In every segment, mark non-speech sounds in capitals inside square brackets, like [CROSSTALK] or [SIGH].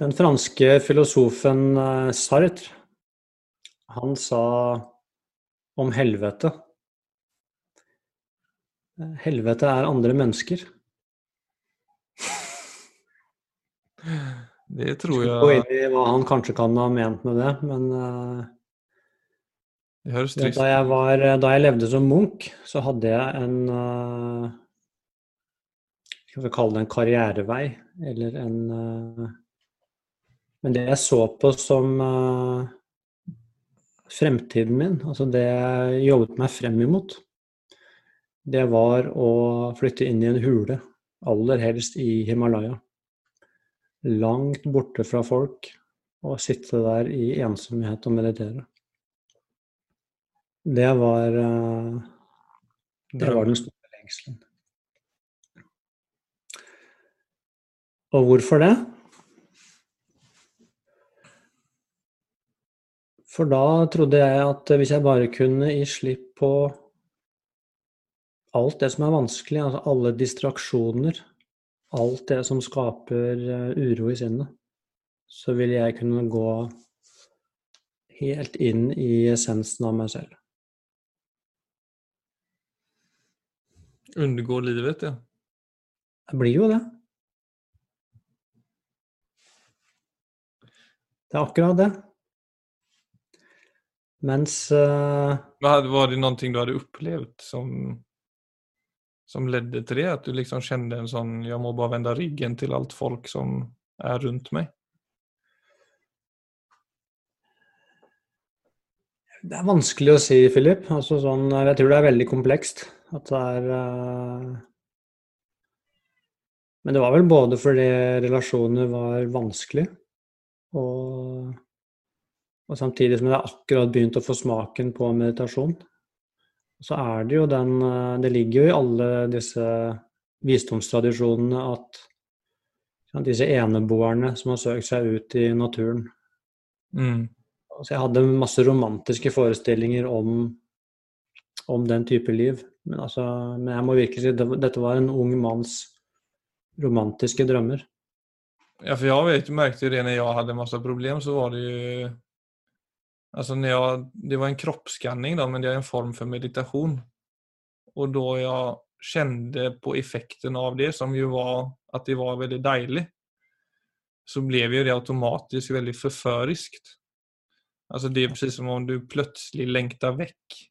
Den franske filosofen eh, Sartre, han sa om helvete Helvete er andre mennesker. Det tror Gå jeg inn i hva han kanskje kan ha ment med det, men eh, da jeg, var, da jeg levde som munk, så hadde jeg en eh, Skal vi kalle det en karrierevei, eller en eh, Men det jeg så på som uh, fremtiden min, altså det jeg jobbet meg frem imot, det var å flytte inn i en hule, aller helst i Himalaya. Langt borte fra folk, og sitte der i ensomhet og meditere. Det var, uh, det var den store lengselen. Og hvorfor det? For da trodde jeg at hvis jeg bare kunne gi slipp på alt det som er vanskelig, altså alle distraksjoner, alt det som skaper eh, uro i sinnet, så ville jeg kunne gå helt inn i essensen av meg selv. Undergå livet, ja. Det blir jo det. Det er akkurat det. Mens uh, Var det noe du hadde opplevd som, som ledde til det? At du liksom kjente en sånn 'jeg må bare vende ryggen til alt folk som er rundt meg'? Det er vanskelig å si, Philip. Altså, sånn, jeg tror det er veldig komplekst. At det er uh... Men det var vel både fordi relasjoner var vanskelig, og, og samtidig som jeg akkurat begynt å få smaken på meditasjon. Så er det jo den eh, Det ligger jo i alle disse visdomstradisjonene at ja, disse eneboerne som har søkt seg ut i naturen, Mm. Så jeg hadde masse romantiske forestillinger om, om den type liv. Men, altså, men jeg må virkelig si at dette var en ung manns romantiske drømmer. Ja, för jag vet, märkte ju det när jag hade massa problem så var det ju Alltså när jag, det var en kroppsskanning då, men det är en form för meditation. Och då jag kände på effekten av det som ju var att det var väldigt deilig, Så blev ju det automatiskt väldigt förföriskt. Alltså det är precis som om du plötsligt längtar väck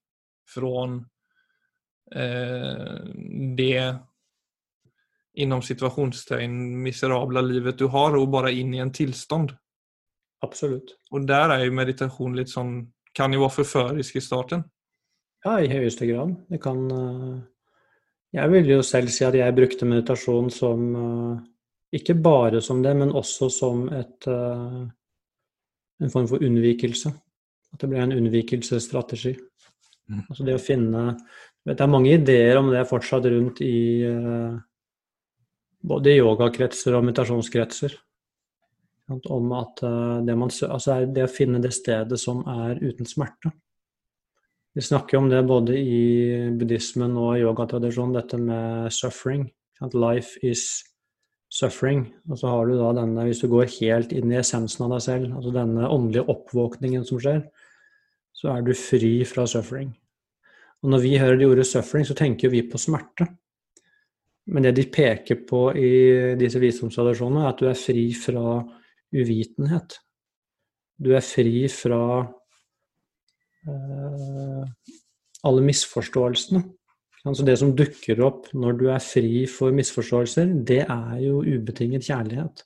från eh, det inom situationstegn miserabla livet du har och bara in i en tillstånd. Absolutt. Og der er jo meditasjon litt sånn kan jo være forførisk i starten. Ja, i høyeste grad. Det kan eh, Jeg vil jo selv si at jeg brukte meditasjon som eh, Ikke bare som det, men også som et eh, en form for unnvikelse. At det ble en unnvikelsesstrategi. Mm. Altså det å finne vet, Det er mange ideer om det fortsatt rundt i både yogakretser og meditasjonskretser. Om at eh, det, man, altså det å finne det stedet som er uten smerte. Vi snakker om det både i buddhismen og yogatradisjonen, dette med suffering. At Life is suffering. Og så har du da denne, hvis du går helt inn i essensen av deg selv, altså denne åndelige oppvåkningen som skjer, så er du fri fra suffering. Og når vi hører de ordet suffering, så tenker vi på smerte. Men det de peker på i disse visdomstradisjonene, er at du er fri fra uvitenhet. Du er fri fra eh, alle misforståelsene. Altså det som dukker opp når du er fri for misforståelser, det er jo ubetinget kjærlighet.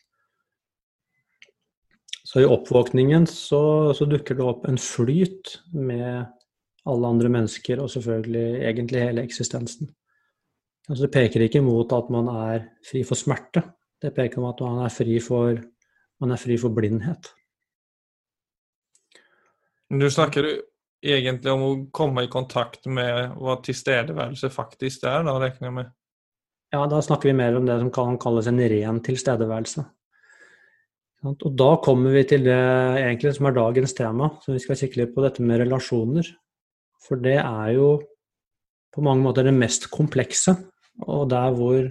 Så i oppvåkningen så, så dukker det opp en flyt med alle andre mennesker, og selvfølgelig egentlig hele eksistensen. Altså det peker ikke mot at man er fri for smerte. Det peker om at man er fri for, man er fri for blindhet. Nå snakker du egentlig om å komme i kontakt med hva tilstedeværelse faktisk er, da, regner jeg med. Ja, da snakker vi mer om det som kan kalles en ren tilstedeværelse. Og da kommer vi til det egentlig som er dagens tema, så vi skal kikke litt på dette med relasjoner. For det er jo på mange måter det mest komplekse, og der hvor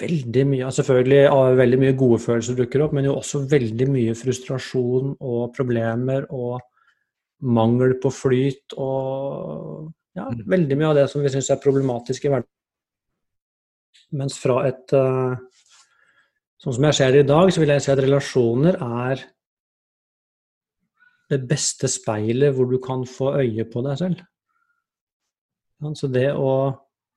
veldig mye Selvfølgelig veldig mye gode følelser dukker opp, men jo også veldig mye frustrasjon og problemer og mangel på flyt og ja, Mm. veldig mye av det som vi syns er problematisk i hverdagen. Mens fra et eh, Sånn som jeg ser det i dag, så vil jeg si at relasjoner er det beste speilet hvor du kan få øye på deg selv. Så det å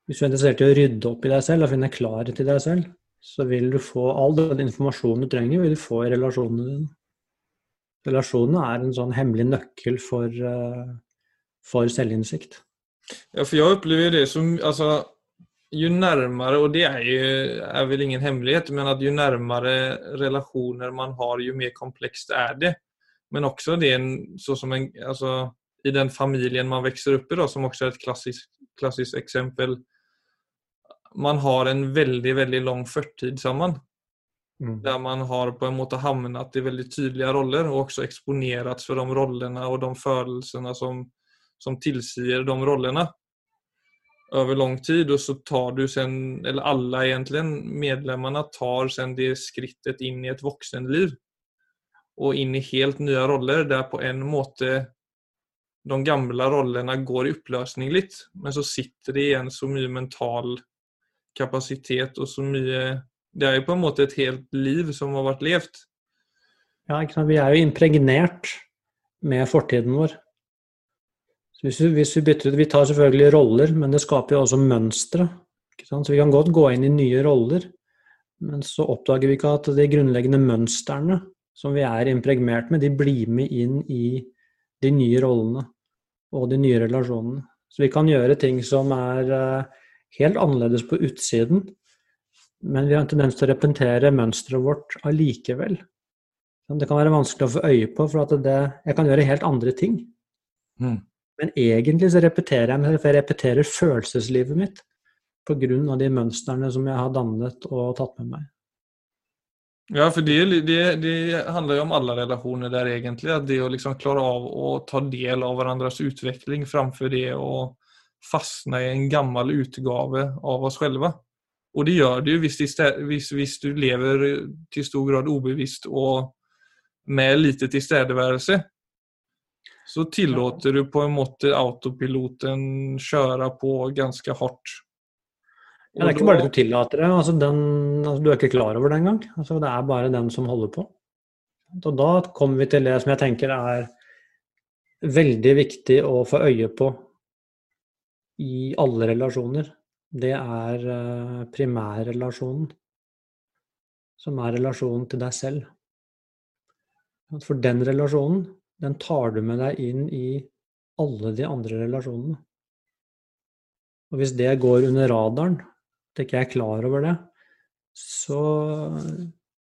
Hvis du er interessert i å rydde opp i deg selv og finne klarhet i deg selv, så vil du få all den informasjonen du trenger, vil du få i relasjonene dine. Relasjonene er en sånn hemmelig nøkkel for, eh, for selvinnsikt. Ja, for jeg opplever det som, altså, Jo nærmere, og det er, jo, er vel ingen hemmelighet, men at jo nærmere relasjoner man har, jo mer komplekst er det. Men også det, en- som en, altså, i den familien man vokser opp i da, som også er et klassisk klassiskt exempel. Man har en veldig, veldig lang førtid sammen. Mm. Der man har på en måte hamnat i veldig tydelige roller og også eksponert for de rollene og de følelsene som, som tilsier de rollene over lang tid. Og så tar du sen, eller alle egentlig, medlemmene tar sen det skrittet inn i et voksenliv. Og inn i helt nye roller der på en måte de gamle rollene går i oppløsning litt. Men så sitter det igjen så mye mental kapasitet og så mye Det er jo på en måte et helt liv som har vært levd. Ja? Vi er jo impregnert med fortiden vår. Hvis, vi, hvis vi bytter ut Vi tar selvfølgelig roller, men det skaper jo også mønstre. Så vi kan godt gå inn i nye roller, men så oppdager vi ikke at de grunnleggende mønstrene som vi er impregnert med, de blir med inn i de nye rollene og de nye relasjonene. Så vi kan gjøre ting som er eh, helt annerledes på utsiden, men vi har en tendens til å repentere mønsteret vårt allikevel. Det kan være vanskelig å få øye på, for det, jeg kan gjøre helt andre ting. Men egentlig så repeterer jeg meg, for jeg repeterer følelseslivet mitt av de mønstrene som jeg har dannet og tatt med meg. Ja, for det, det, det handler jo om alle relasjoner der egentlig. At det å liksom klare av å ta del av hverandres utvikling framfor det å fastne i en gammel utgave av oss selv. Og det det jo hvis, hvis du lever til stor grad ubevisst og med lite tilstedeværelse. Så tillåter du på en måte autopiloten kjøre på ganske hardt. Ja, det er ikke bare du tillater det, altså den, altså du er ikke klar over det engang. Altså det er bare den som holder på. Og da kommer vi til det som jeg tenker er veldig viktig å få øye på i alle relasjoner. Det er eh, primærrelasjonen, som er relasjonen til deg selv. For den relasjonen, den tar du med deg inn i alle de andre relasjonene. Og hvis det går under radaren, at ikke jeg er klar over det, så,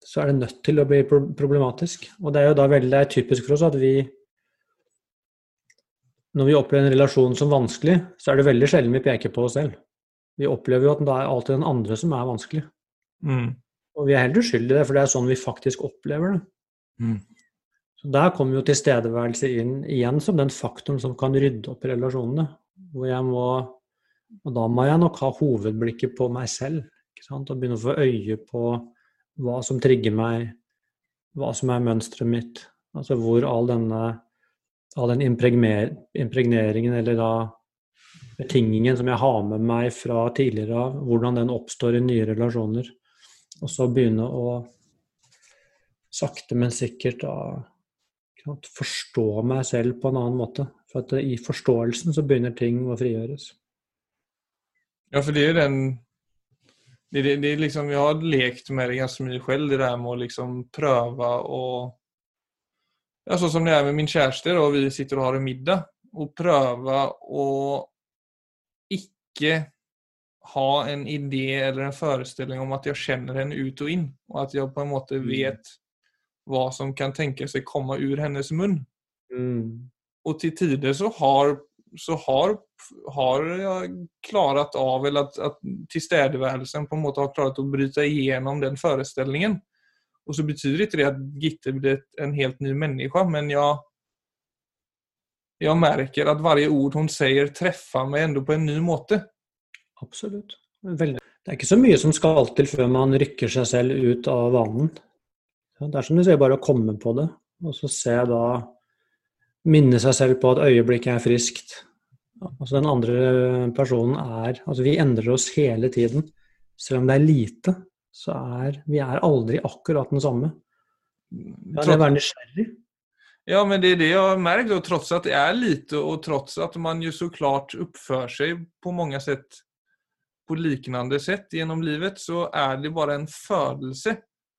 så er det nødt til å bli problematisk. Og det er jo da veldig typisk for oss at vi Når vi opplever en relasjon som vanskelig, så er det veldig sjelden vi peker på oss selv. Vi opplever jo at det er alltid den andre som er vanskelig. Mm. Og vi er helt uskyldige i det, for det er sånn vi faktisk opplever det. Mm. Så Der kommer jo tilstedeværelse inn igjen som den faktoren som kan rydde opp i relasjonene. Hvor jeg må Og da må jeg nok ha hovedblikket på meg selv. Ikke sant? Og begynne å få øye på hva som trigger meg, hva som er mønsteret mitt. Altså hvor all denne all den impregneringen eller da betingingen som jeg har med meg fra tidligere av, hvordan den oppstår i nye relasjoner. Og så begynne å sakte, men sikkert da forstå meg selv på en annen måte. For at i forståelsen så begynner ting å frigjøres. Ja, for det er den det, det, det liksom, Jeg har lekt med det ganske mye selv, det der med å liksom prøve å ja, Sånn som det er med min kjæreste, og vi sitter og har en middag. Og prøve å ikke ha en idé eller en forestilling om at jeg kjenner henne ut og inn. Og at jeg på en måte vet hva som kan tenke seg komme ur hennes munn. Og til tider så har, så har, har jeg klaret av, eller at, at tilstedeværelsen på en måte har klart å bryte igjennom den forestillingen. Og så betyr ikke det at Gitte blir en helt ny menneske, men jeg jeg merker at varje ord hun sier, treffer meg enda på en ny måte. Absolutt. Veldig. Det er ikke så mye som skal til før man rykker seg selv ut av vanen. Det er som du sier, bare å komme på det, og så se da Minne seg selv på at øyeblikket er friskt. Altså den andre personen er Altså vi endrer oss hele tiden. Selv om det er lite, så er vi er aldri akkurat den samme. Ja, det å være nysgjerrig. Ja, men det er det jeg har merket, og trots at det er lite og trots at man jo så klart oppfører seg på mange sett på liknande sett gjennom livet, så er det bare en følelse.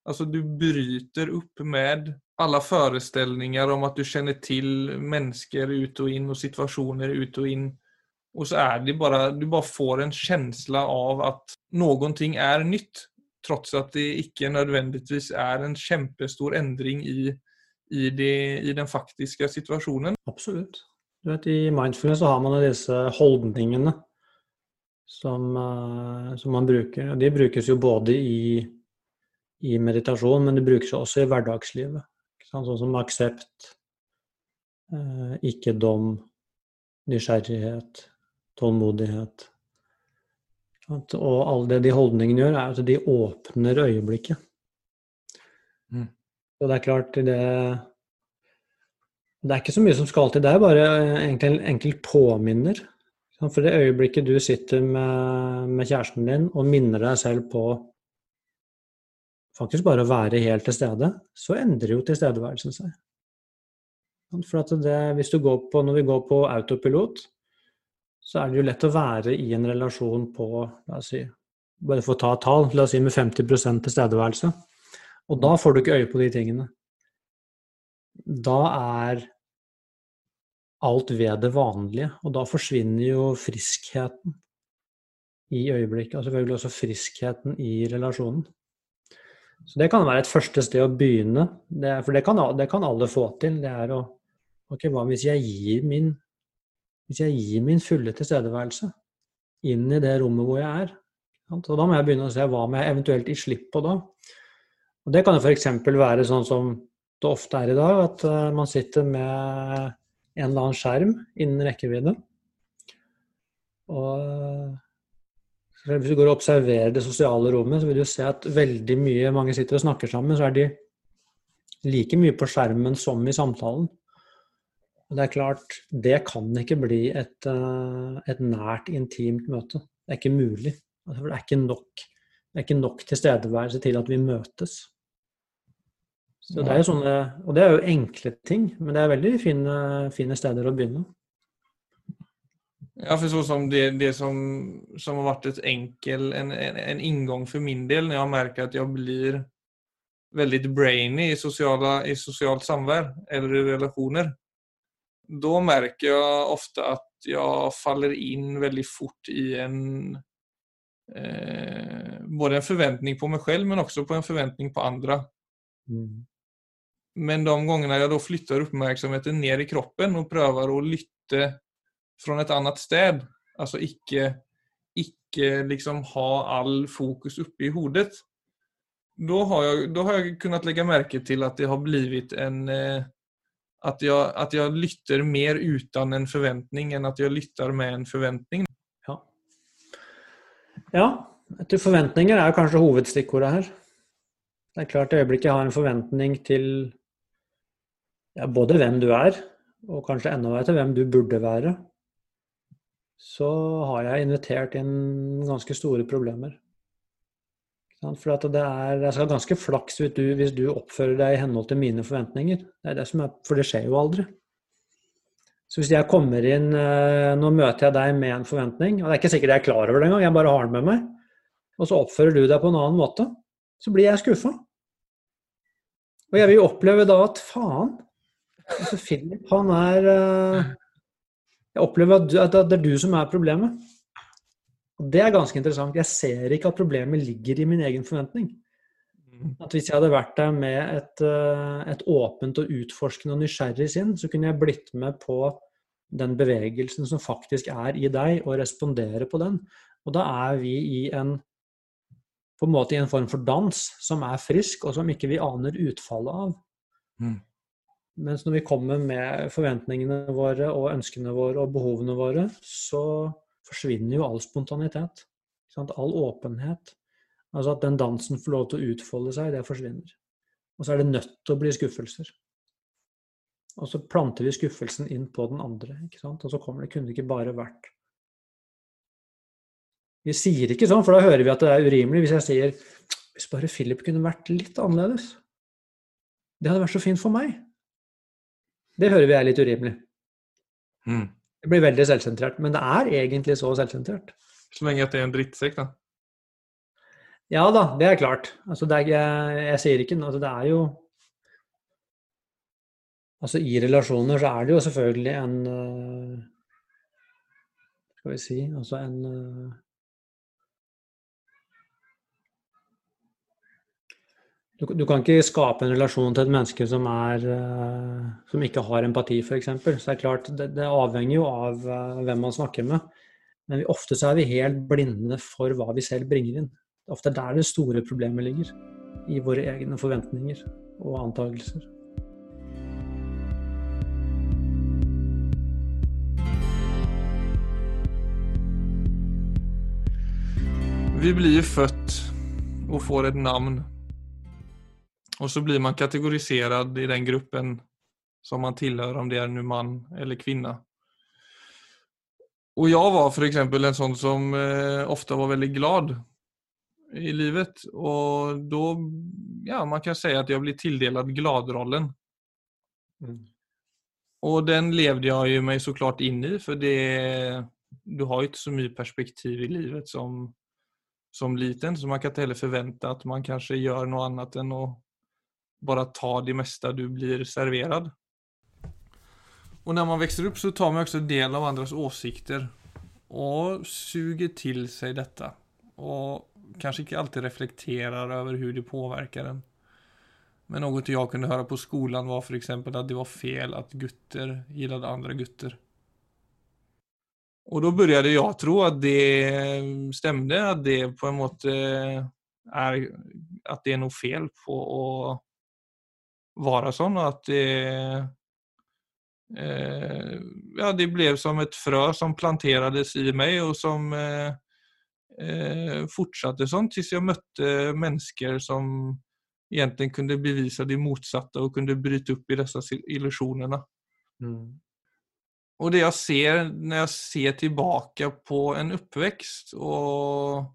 Altså, du bryter opp med alle forestillinger om at du kjenner til mennesker ut og inn og situasjoner ut og inn. Og så er det bare Du bare får en følelse av at noe er nytt, tross at det ikke nødvendigvis er en kjempestor endring i, i, det, i den faktiske situasjonen. Absolutt. Du vet, I mindfulness så har man disse holdningene som, uh, som man bruker. Og de brukes jo både i i meditasjon, men de brukes også i hverdagslivet. Sånn som aksept, eh, ikke-dom, nysgjerrighet, tålmodighet. Og alle det de holdningene gjør, er at de åpner øyeblikket. Mm. Og det er klart det Det er ikke så mye som skal til. Det er bare egentlig en enkel påminner. For det øyeblikket du sitter med, med kjæresten din og minner deg selv på faktisk bare å være helt til stede, så endrer jo tilstedeværelsen seg. For det, hvis du går på, når vi går på autopilot, så er det jo lett å være i en relasjon på la oss si, Bare for å ta et tall, la oss si med 50% tilstedeværelse. Og da får du ikke øye på de tingene. Da er alt ved det vanlige, og da forsvinner jo friskheten i øyeblikket. Og selvfølgelig også friskheten i relasjonen. Så det kan være et første sted å begynne, det, for det kan, det kan, alle få til. Det er å Ok, hva hvis jeg gir min, hvis jeg gir min fulle tilstedeværelse inn i det rommet hvor jeg er? så da må jeg begynne å se hva må jeg eventuelt gi slipp på da. Og det kan jo f.eks. være sånn som det ofte er i dag, at uh, man sitter med en eller annen skjerm innen rekkevidde. Og hvis du går og observerer det sosiale rommet, så vil du se at veldig mye mange sitter og snakker sammen, så er de like mye på skjermen som i samtalen. Og det er klart, det kan ikke bli et, eh, et nært, intimt møte. Det er ikke mulig. Altså, for det er ikke nok, det er ikke nok tilstedeværelse til at vi møtes. Så det er jo sånne, og det er jo enkle ting, men det er veldig fine, fine steder å begynne. Ja, for så som det, det som, som har vært et enkel, en, en, en inngang for min del, når jeg merker at jeg blir veldig brainy i, sosiala, i sosialt samvær eller i relasjoner, da merker jeg ofte at jeg faller inn veldig fort i en eh, Både en forventning på meg selv, men også på en forventning på andre. Mm. Men de gangene jeg da flytter oppmerksomheten ned i kroppen og prøver å lytte fra et annet sted. Altså ikke, ikke liksom ha all fokus oppe i hodet. Da har, jeg, da har jeg kunnet legge merke til at det har blitt en eh, at, jeg, at jeg lytter mer uten en forventning enn at jeg lytter med en forventning. Ja. ja. Etter forventninger er kanskje hovedstikkordet her. Det er klart i øyeblikket jeg har en forventning til ja, både hvem du er, og kanskje enda mer til hvem du burde være så har jeg invitert inn ganske store problemer. For det er, jeg skal ganske flaks hvis du, hvis du, oppfører deg i henhold til mine forventninger. Det er det som er, for det skjer jo aldri. Så hvis jeg kommer inn eh, Nå møter jeg deg med en forventning, og det er ikke sikkert jeg er klar over det engang, jeg bare har den med meg, og så oppfører du deg på en annen måte, så blir jeg skuffa. Og jeg vil oppleve da at faen altså Philip, han er uh, jeg opplever at, det er du som er problemet. Og Det er ganske interessant. Jeg ser ikke at problemet ligger i min egen forventning. Mm. At Hvis jeg hadde vært der med et, eh, et åpent og utforskende og nysgjerrig sinn, så kunne jeg blitt med på den bevegelsen som faktisk er i deg, og respondere på den. Og da er vi i en på en måte i en form for dans som er frisk, og som ikke vi aner utfallet av. Mm. Mens når vi kommer med forventningene våre og ønskene våre og behovene våre, så forsvinner jo all spontanitet. All åpenhet. Altså at den dansen får lov til å utfolde seg, det forsvinner. Og så er det nødt til å bli skuffelser. Og så planter vi skuffelsen inn på den andre. ikke sant? Og så kommer det kunne det ikke bare vært Vi sier ikke sånn, for da hører vi at det er urimelig. Hvis jeg sier hvis bare Philip kunne vært litt annerledes. Det hadde vært så fint for meg. Det hører vi er litt urimelig. Mm. Det blir veldig selvsentrert. Men det er egentlig så selvsentrert. Så lenge at det er en drittsekk, da. Ja da, det er klart. Altså, det er, jeg, jeg sier ikke altså, Det er jo Altså, i relasjoner så er det jo selvfølgelig en uh, Skal vi si Altså en du, du, kan ikke skape en relasjon til et menneske som, er, uh, som ikke har empati, f.eks. Så det er klart, det, det avhenger jo av hvem man snakker med. Men ofte så er vi helt blinde for hva vi selv bringer inn. Det er ofte der det store problemet ligger. I våre egne forventninger og antakelser. Vi blir født og får et navn. Og så blir man kategoriserad i den gruppen som man tilhører, om det er en man eller kvinne. Og jeg var f.eks. en sånn som eh, ofte var veldig glad i livet. Och då, ja, man kan säga att jag ble tilldelad gladrollen. Mm. Och den levde jag ju mig såklart in i för det, du har ju inte så mycket perspektiv i livet som, som liten så man kan inte heller förvänta att man kanske gör något annat än att bara ta det mesta du blir serverad. Och när man växer upp så tar man också del av andras åsikter och suger till sig detta. Och kanske ikke alltid reflekterer over hvordan det påverkar en. Men noe jeg kunne høre på skolen var for eksempel at det var fel at gutter gillade andre gutter. Og da började jeg tro at det stämde, at det på en måte er att det är noe fel på være sånn, og at det eh, Ja, det ble som et frø som planterades i meg, og som eh, eh, fortsatte sånn til jeg møtte mennesker som egentlig kunne bevise det motsatte og kunne bryte opp i disse illusjonene. Mm. Og det jeg ser når jeg ser tilbake på en oppvekst, og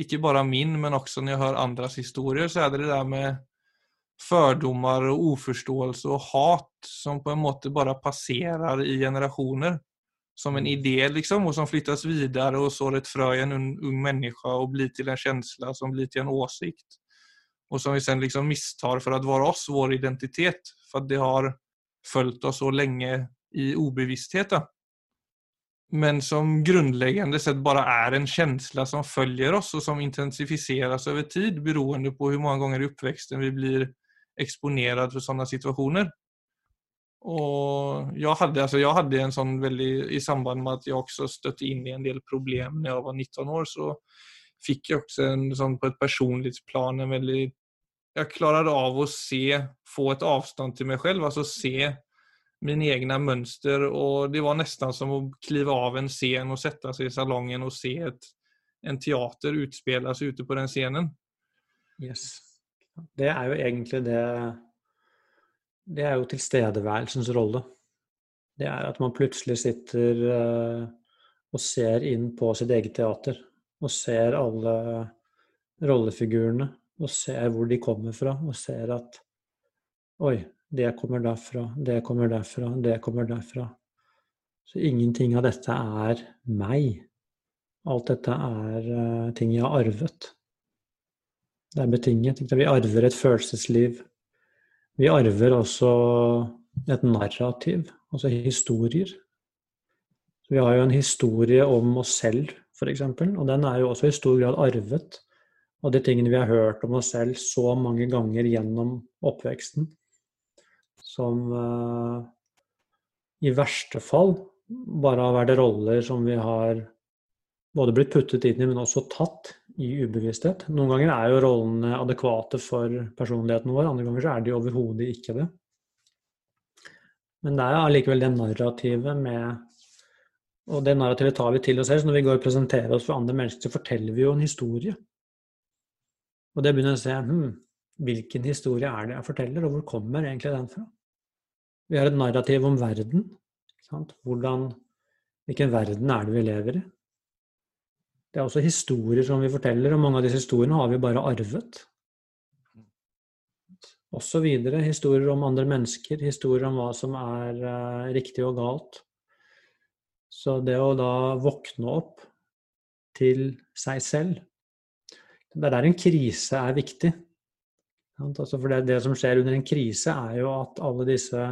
ikke bare min, men også når jeg hører andres historier, så er det det der med fordommer og uforståelse og hat som på en måte bare passerer i generasjoner som en mm. idé liksom, och som flyttas vidare och sår ett frö i en ung människa och blir till en känsla som blir till en åsikt. Och som vi sen liksom misstar för att vara oss, vår identitet. För att det har följt oss så länge i obevisstheten. Men som grundläggande sett bara är en känsla som följer oss och som intensifieras över tid beroende på hur många gånger i uppväxten vi blir exponerad för sådana situationer. Og jeg hadde, altså jeg hadde en sånn veldig I samband med at jeg også støtte inn i en del problem når jeg var 19 år, så fikk jeg også en, sånn på et personlighetsplan en veldig Jeg klarte av å se, få et avstand til meg selv, altså se mine egne mønster. Og det var nesten som å klive av en scen og sette seg i salongen og se et, en teater utspelas ute på den scenen. Yes. Det er jo egentlig det det er jo tilstedeværelsens rolle. Det er at man plutselig sitter uh, og ser inn på sitt eget teater. Og ser alle rollefigurene. Og ser hvor de kommer fra. Og ser at Oi, det kommer derfra, det kommer derfra, det kommer derfra. Så ingenting av dette er meg. Alt dette er uh, ting jeg har arvet. Det er betinget. Vi arver et følelsesliv vi arver også et narrativ, altså historier. Vi har jo en historie om oss selv, f.eks., og den er jo også i stor grad arvet av de tingene vi har hørt om oss selv så mange ganger gjennom oppveksten, som uh, i verste fall bare har vært roller som vi har både blitt puttet inn i, men også tatt i ubevissthet. Noen ganger er jo rollene adekvate for personligheten vår, andre ganger så er de overhodet ikke det. Men det er allikevel det narrativet med Og det narrativet tar vi til oss selv. Så når vi går og presenterer oss for andre mennesker, så forteller vi jo en historie. Og det begynner å se hm, hvilken historie er det jeg forteller, og hvor kommer egentlig den fra? Vi har et narrativ om verden. Hvordan, hvilken verden er det vi lever i? Det er også historier som vi forteller, og mange av disse historiene har vi bare arvet. Og så videre. Historier om andre mennesker, historier om hva som er uh, riktig og galt. Så det å da våkne opp til seg selv Det er der en krise er viktig. Altså for det, det som skjer under en krise, er jo at alle disse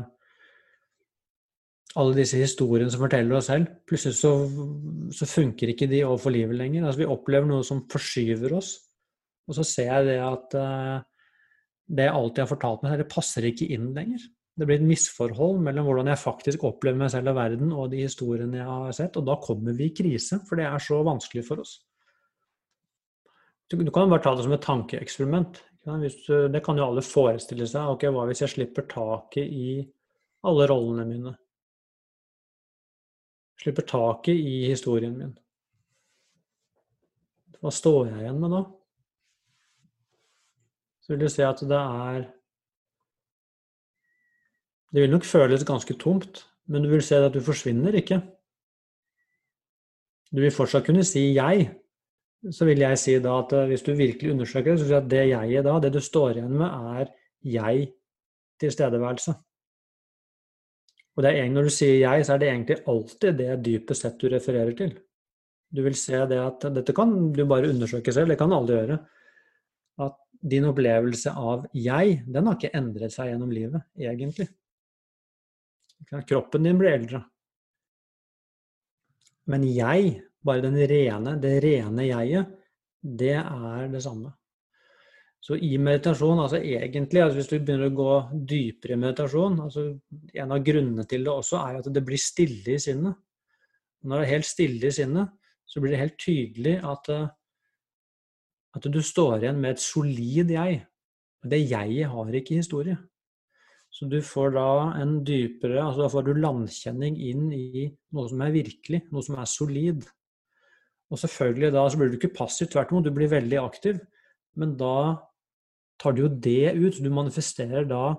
alle disse historiene som forteller oss selv, plutselig så, så funker ikke de overfor livet lenger. Altså, vi opplever noe som forskyver oss. Og så ser jeg det at uh, det jeg alltid har fortalt meg, det passer ikke inn lenger. Det blir et misforhold mellom hvordan jeg faktisk opplever meg selv og verden, og de historiene jeg har sett. Og da kommer vi i krise, for det er så vanskelig for oss. Du, du kan bare ta det som et tankeeksperiment. det kan jo alle forestille seg. Ok, hva hvis jeg slipper taket i alle rollene mine? Slipper taket i historien min. Hva står jeg igjen med da? Så vil du se at det er Det vil nok føles ganske tomt, men du vil se at du forsvinner ikke. Du vil fortsatt kunne si 'jeg'. Så vil jeg si da at hvis du virkelig undersøker det, så vil jeg at det jeget da, det du står igjen med, er jeg tilstedeværelse. Og det er, når du sier 'jeg', så er det egentlig alltid det dypest sett du refererer til. Du vil se det at Dette kan du bare undersøke selv, det kan alle gjøre. At din opplevelse av 'jeg', den har ikke endret seg gjennom livet, egentlig. Kroppen din blir eldre. Men jeg, bare den rene, det rene jeget, det er det samme. Så i meditasjon, altså egentlig, altså hvis du begynner å gå dypere i meditasjon altså En av grunnene til det også er at det blir stille i sinnet. Når det er helt stille i sinnet, så blir det helt tydelig at, eh, at du står igjen med et solid jeg. Det jeget har ikke historie. Så du får da en dypere altså Da får du landkjenning inn i noe som er virkelig, noe som er solid. Og selvfølgelig da så blir du ikke passiv, tvert imot, du blir veldig aktiv. Men da tar du jo det ut. Du manifesterer da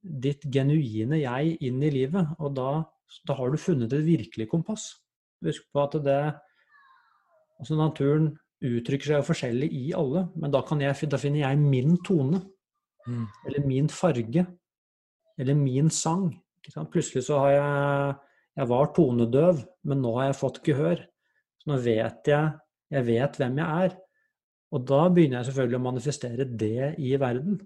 ditt genuine jeg inn i livet. Og da, da har du funnet et virkelig kompass. Husk på at det Altså naturen uttrykker seg jo forskjellig i alle, men da, jeg, da finner jeg min tone. Mm. Eller min farge. Eller min sang. Plutselig så har jeg Jeg var tonedøv, men nå har jeg fått gehør. Så nå vet jeg Jeg vet hvem jeg er. Og da begynner jeg selvfølgelig å manifestere det i verden.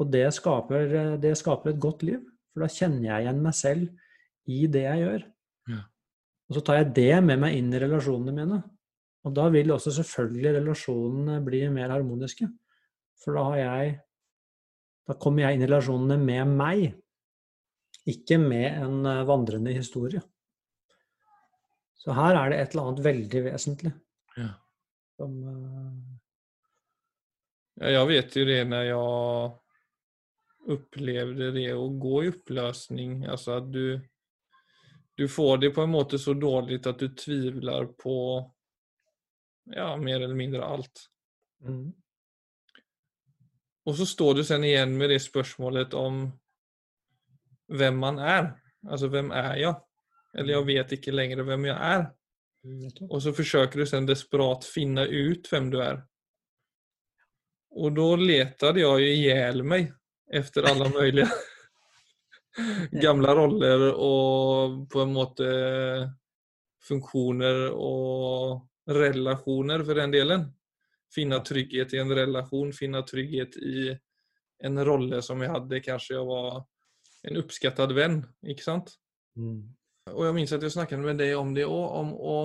Og det skaper, det skaper, et godt liv, for da kjenner jeg igjen meg selv i det jeg gjør. Ja. Og så tar jeg det med meg inn i relasjonene mine. Og da vil også selvfølgelig relasjonene bli mer harmoniske. For da har jeg Da kommer jeg inn i relasjonene med meg, ikke med en eh, vandrende historie. Så her er det et eller annet veldig vesentlig. Ja. Som, uh... ja, jag vet ju det när jag upplevde det å gå i upplösning. Alltså att du, du får det på en måte så dåligt att du tvivlar på ja, mer eller mindre allt. Mm. Och så står du sen igen med det spørsmålet om hvem man er. Altså, hvem er jeg? Eller jeg mm. vet ikke lenger hvem jeg er. Och så försöker du sen desperat finna ut vem du är. Och då letade jag ju ihjäl mig efter alla möjliga [LAUGHS] gamla roller och på en måte funktioner och relationer för den delen. Finna trygghet i en relation, finna trygghet i en rolle som jag hade. Kanske jag var en uppskattad vän, ikke sant? Mm. Og jeg minns at jeg snakket med deg om det òg, om å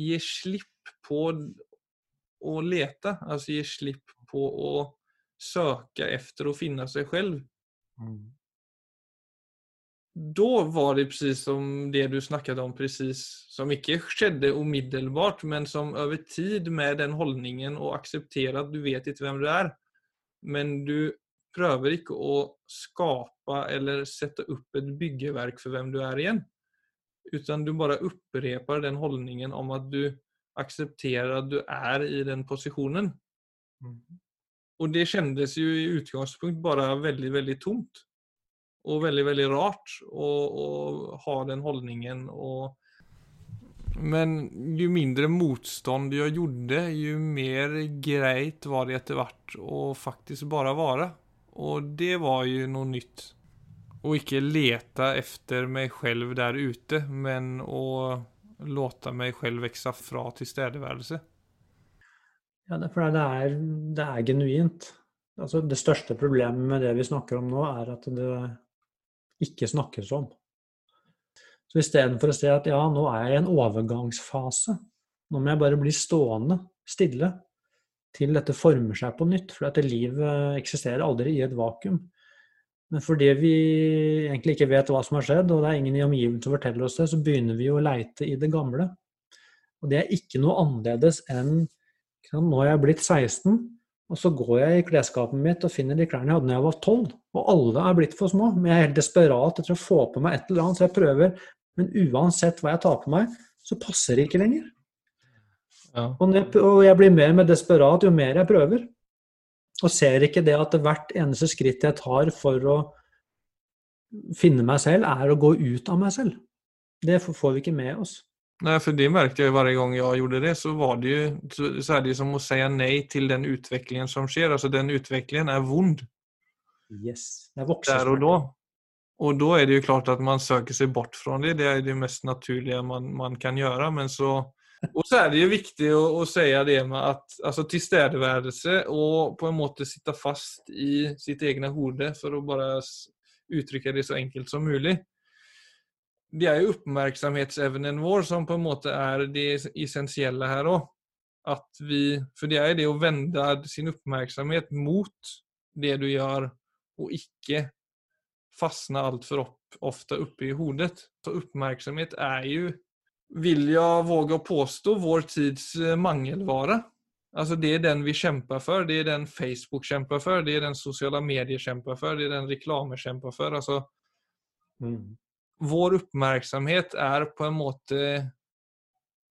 gi slipp på å lete. Altså gi slipp på å søke etter å finne seg selv. Mm. Da var det precis som det du snakket om precis, som ikke skjedde umiddelbart, men som over tid med den holdningen og akseptere at du vet ikke hvem du er, men du prøver ikke å skape eller sette opp et byggeverk for hvem du er igjen. Utan du bara upprepar den hållningen om att du accepterar att du är i den positionen. Och det kändes ju i utgångspunkt bara väldigt, väldigt tomt. Och väldigt, väldigt rart att ha den hållningen. Och... Men ju mindre motstånd jag gjorde, ju mer grejt var det etter hvert å faktisk bare være. Og det var ju noe nytt. Å ikke lete efter meg selv der ute, men å låte meg selv vokse fra tilstedeværelse. Ja, for det er, det er genuint. Altså, det største problemet med det vi snakker om nå, er at det ikke snakkes om. Så istedenfor å si at ja, nå er jeg i en overgangsfase, nå må jeg bare bli stående stille til dette former seg på nytt, for dette livet eksisterer aldri i et vakuum. Men fordi vi egentlig ikke vet hva som har skjedd, og det er ingen i omgivelsene som forteller oss det, så begynner vi å leite i det gamle. Og det er ikke noe annerledes enn Nå er jeg blitt 16, og så går jeg i klesskapet mitt og finner de klærne jeg hadde da jeg var 12. Og alle er blitt for små. Men jeg er helt desperat etter å få på meg et eller annet, så jeg prøver. Men uansett hva jeg tar på meg, så passer det ikke lenger. Ja. Og jeg blir mer og mer desperat jo mer jeg prøver. Og ser ikke det at hvert eneste skritt jeg tar for å finne meg selv, er å gå ut av meg selv. Det får vi ikke med oss. Nei, for det merket jeg hver gang jeg gjorde det, så var det jo så er det som å si nei til den utviklingen som skjer. Altså, den utviklingen er vond. Yes. Det er. Der og da. Og da er det jo klart at man søker seg bort fra det. Det er det mest naturlige man, man kan gjøre. Men så Og så er det jo viktig å, si det med at altså, tilstedeværelse og på en måte sitte fast i sitt egne hode, for å bare uttrykke det så enkelt som mulig det er jo oppmerksomhetsevnen vår som på en måte er det essensielle her òg. For det er det å vende sin oppmerksomhet mot det du gjør, og ikke fastne altfor opp, ofte oppe i hodet. Så oppmerksomhet er jo, vil jeg våge å påstå, vår tids mangelvara. mangelvare. Altså Det er den vi kjemper for. Det er den Facebook kjemper for. Det er den sosiale medier kjemper for. Det er den reklame kjemper for. Altså, mm vår oppmerksomhet er på en måte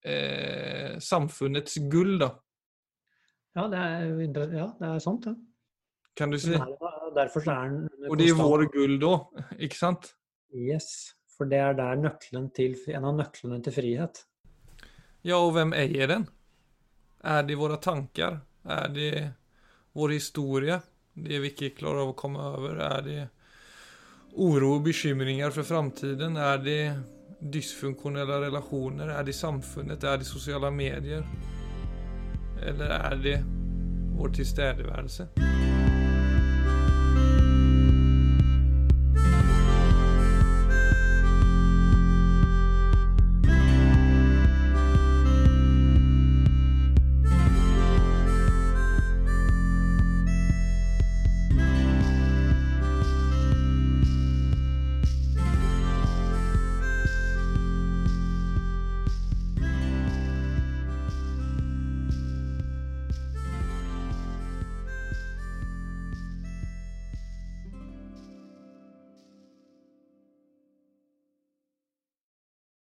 eh, samfunnets gull, da. Ja, det er, ja, det er sant, ja. Kan du si? Derfor er den Og det er vår gull da, ikke sant? Yes, for det er der nøkkelen til, en av nøklene til frihet. Ja, og hvem eier den? Er det våre tanker? Er det vår historie? Det vi ikke klarer av å komme over? Er det oro og bekymringer for framtiden? Er det dysfunksjonelle relasjoner? Er det samfunnet? Er det sosiale medier? Eller er det vår tilstedeværelse?